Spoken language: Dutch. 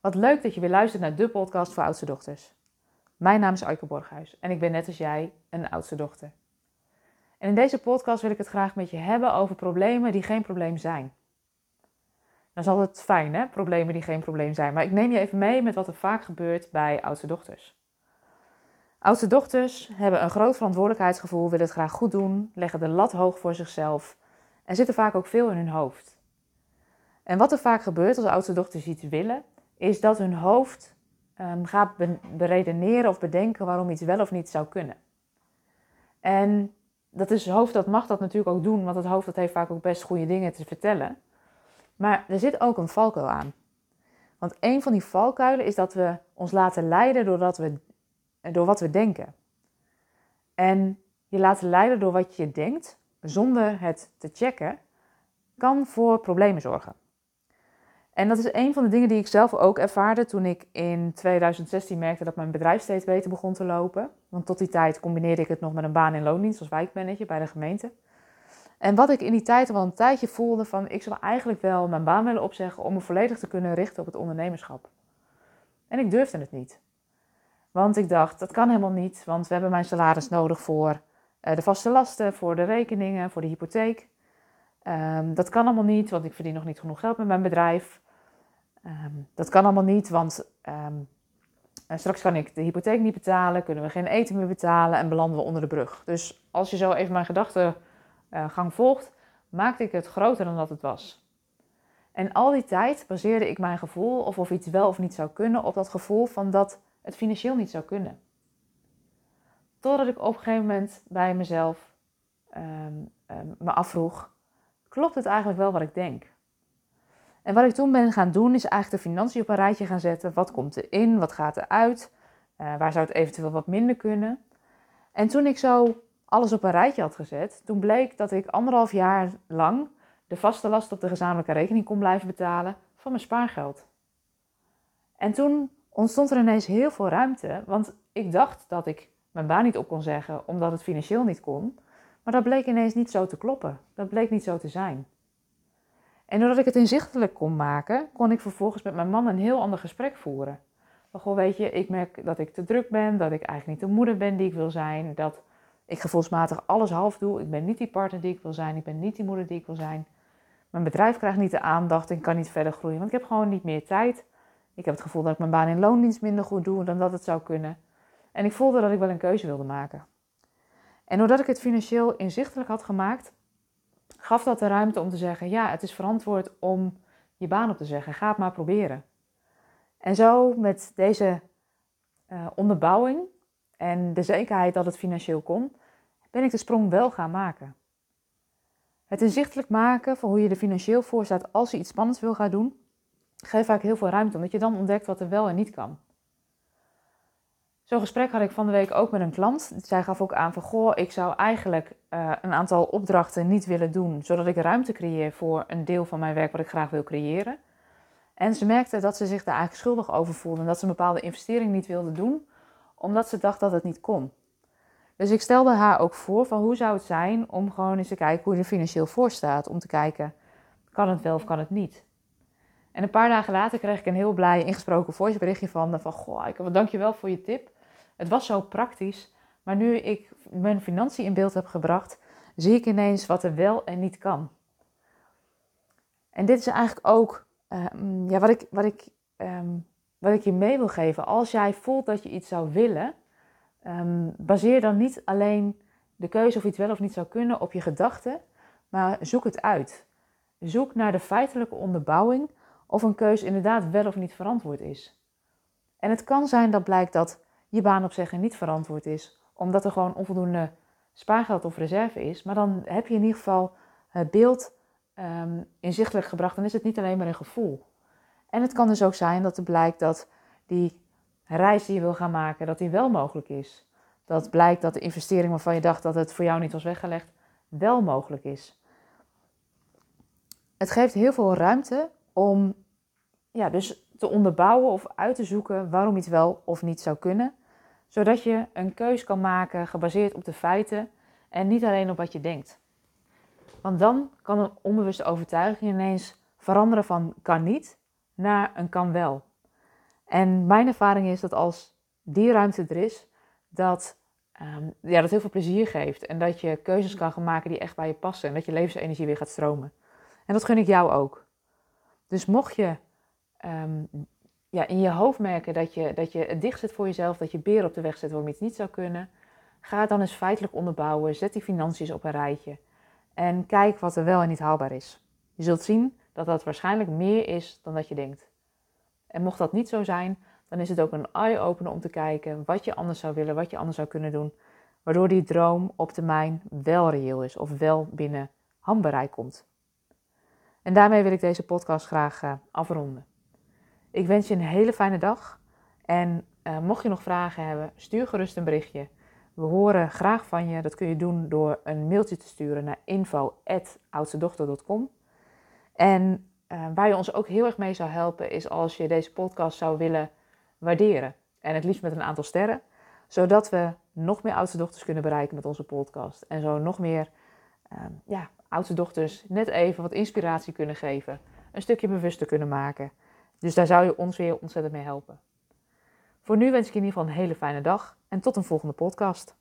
Wat leuk dat je weer luistert naar de podcast voor oudste dochters. Mijn naam is Aike Borghuis en ik ben net als jij een oudste dochter. En in deze podcast wil ik het graag met je hebben over problemen die geen probleem zijn. Dat is altijd fijn, hè? Problemen die geen probleem zijn. Maar ik neem je even mee met wat er vaak gebeurt bij oudste dochters. Oudste dochters hebben een groot verantwoordelijkheidsgevoel, willen het graag goed doen, leggen de lat hoog voor zichzelf en zitten vaak ook veel in hun hoofd. En wat er vaak gebeurt als oudste dochters iets willen, is dat hun hoofd um, gaat beredeneren of bedenken waarom iets wel of niet zou kunnen. En dat is hoofd dat mag dat natuurlijk ook doen, want het hoofd dat heeft vaak ook best goede dingen te vertellen. Maar er zit ook een valkuil aan. Want een van die valkuilen is dat we ons laten leiden we, door wat we denken. En je laten leiden door wat je denkt, zonder het te checken, kan voor problemen zorgen. En dat is een van de dingen die ik zelf ook ervaarde toen ik in 2016 merkte dat mijn bedrijf steeds beter begon te lopen. Want tot die tijd combineerde ik het nog met een baan in loondienst als wijkmanager bij de gemeente. En wat ik in die tijd al een tijdje voelde van ik zou eigenlijk wel mijn baan willen opzeggen om me volledig te kunnen richten op het ondernemerschap. En ik durfde het niet. Want ik dacht, dat kan helemaal niet, want we hebben mijn salaris nodig voor eh, de vaste lasten, voor de rekeningen, voor de hypotheek. Ehm, dat kan allemaal niet, want ik verdien nog niet genoeg geld met mijn bedrijf. Ehm, dat kan allemaal niet, want ehm, eh, straks kan ik de hypotheek niet betalen, kunnen we geen eten meer betalen en belanden we onder de brug. Dus als je zo even mijn gedachtegang uh, volgt, maakte ik het groter dan dat het was. En al die tijd baseerde ik mijn gevoel of of iets wel of niet zou kunnen op dat gevoel van dat het financieel niet zou kunnen. Totdat ik op een gegeven moment bij mezelf me afvroeg: klopt het eigenlijk wel wat ik denk? En wat ik toen ben gaan doen, is eigenlijk de financiën op een rijtje gaan zetten. Wat komt er in? Wat gaat er uit? Uh, waar zou het eventueel wat minder kunnen? En toen ik zo alles op een rijtje had gezet, toen bleek dat ik anderhalf jaar lang de vaste last op de gezamenlijke rekening kon blijven betalen van mijn spaargeld. En toen ontstond er ineens heel veel ruimte, want ik dacht dat ik mijn baan niet op kon zeggen omdat het financieel niet kon. Maar dat bleek ineens niet zo te kloppen. Dat bleek niet zo te zijn. En doordat ik het inzichtelijk kon maken, kon ik vervolgens met mijn man een heel ander gesprek voeren. Gewoon weet je, ik merk dat ik te druk ben, dat ik eigenlijk niet de moeder ben die ik wil zijn, dat ik gevoelsmatig alles half doe. Ik ben niet die partner die ik wil zijn, ik ben niet die moeder die ik wil zijn. Mijn bedrijf krijgt niet de aandacht en kan niet verder groeien, want ik heb gewoon niet meer tijd. Ik heb het gevoel dat ik mijn baan in loondienst minder goed doe dan dat het zou kunnen. En ik voelde dat ik wel een keuze wilde maken. En doordat ik het financieel inzichtelijk had gemaakt, gaf dat de ruimte om te zeggen: ja, het is verantwoord om je baan op te zeggen. Ga het maar proberen. En zo met deze uh, onderbouwing en de zekerheid dat het financieel kon, ben ik de sprong wel gaan maken. Het inzichtelijk maken van hoe je er financieel voor staat als je iets spannends wil gaan doen, geeft vaak heel veel ruimte, omdat je dan ontdekt wat er wel en niet kan. Zo'n gesprek had ik van de week ook met een klant. Zij gaf ook aan van, goh, ik zou eigenlijk uh, een aantal opdrachten niet willen doen, zodat ik ruimte creëer voor een deel van mijn werk wat ik graag wil creëren. En ze merkte dat ze zich daar eigenlijk schuldig over voelde en dat ze een bepaalde investering niet wilde doen, omdat ze dacht dat het niet kon. Dus ik stelde haar ook voor van hoe zou het zijn om gewoon eens te kijken hoe je er financieel voor staat, om te kijken, kan het wel of kan het niet. En een paar dagen later kreeg ik een heel blij ingesproken voiceberichtje van, van goh, ik, dank je wel voor je tip. Het was zo praktisch, maar nu ik mijn financiën in beeld heb gebracht, zie ik ineens wat er wel en niet kan. En dit is eigenlijk ook ehm, ja, wat, ik, wat, ik, um, wat ik je mee wil geven. Als jij voelt dat je iets zou willen, ehm, baseer dan niet alleen de keuze of iets wel of niet zou kunnen op je gedachten, maar zoek het uit. Zoek naar de feitelijke onderbouwing of een keuze inderdaad wel of niet verantwoord is. En het kan zijn dat blijkt dat je baan opzeggen niet verantwoord is, omdat er gewoon onvoldoende spaargeld of reserve is. Maar dan heb je in ieder geval het beeld um, inzichtelijk gebracht. Dan is het niet alleen maar een gevoel. En het kan dus ook zijn dat er blijkt dat die reis die je wil gaan maken, dat die wel mogelijk is. Dat blijkt dat de investering waarvan je dacht dat het voor jou niet was weggelegd, wel mogelijk is. Het geeft heel veel ruimte om ja, dus te onderbouwen of uit te zoeken waarom iets wel of niet zou kunnen zodat je een keus kan maken gebaseerd op de feiten en niet alleen op wat je denkt. Want dan kan een onbewuste overtuiging ineens veranderen van kan niet naar een kan wel. En mijn ervaring is dat als die ruimte er is, dat um, ja, dat heel veel plezier geeft. En dat je keuzes kan gaan maken die echt bij je passen. En dat je levensenergie weer gaat stromen. En dat gun ik jou ook. Dus mocht je um, ja, in je hoofd merken dat je, dat je het dicht zit voor jezelf, dat je beren op de weg zit waarom iets niet zou kunnen, ga het dan eens feitelijk onderbouwen. Zet die financiën op een rijtje. En kijk wat er wel en niet haalbaar is. Je zult zien dat dat waarschijnlijk meer is dan dat je denkt. En mocht dat niet zo zijn, dan is het ook een eye-opener om te kijken wat je anders zou willen, wat je anders zou kunnen doen, waardoor die droom op termijn wel reëel is of wel binnen handbereik komt. En daarmee wil ik deze podcast graag uh, afronden. Ik wens je een hele fijne dag en uh, mocht je nog vragen hebben, stuur gerust een berichtje. We horen graag van je. Dat kun je doen door een mailtje te sturen naar info.oudstedochter.com. En uh, waar je ons ook heel erg mee zou helpen is als je deze podcast zou willen waarderen. En het liefst met een aantal sterren. Zodat we nog meer oudste dochters kunnen bereiken met onze podcast. En zo nog meer uh, ja, oudste dochters net even wat inspiratie kunnen geven. Een stukje bewuster kunnen maken. Dus daar zou je ons weer ontzettend mee helpen. Voor nu wens ik je in ieder geval een hele fijne dag en tot een volgende podcast.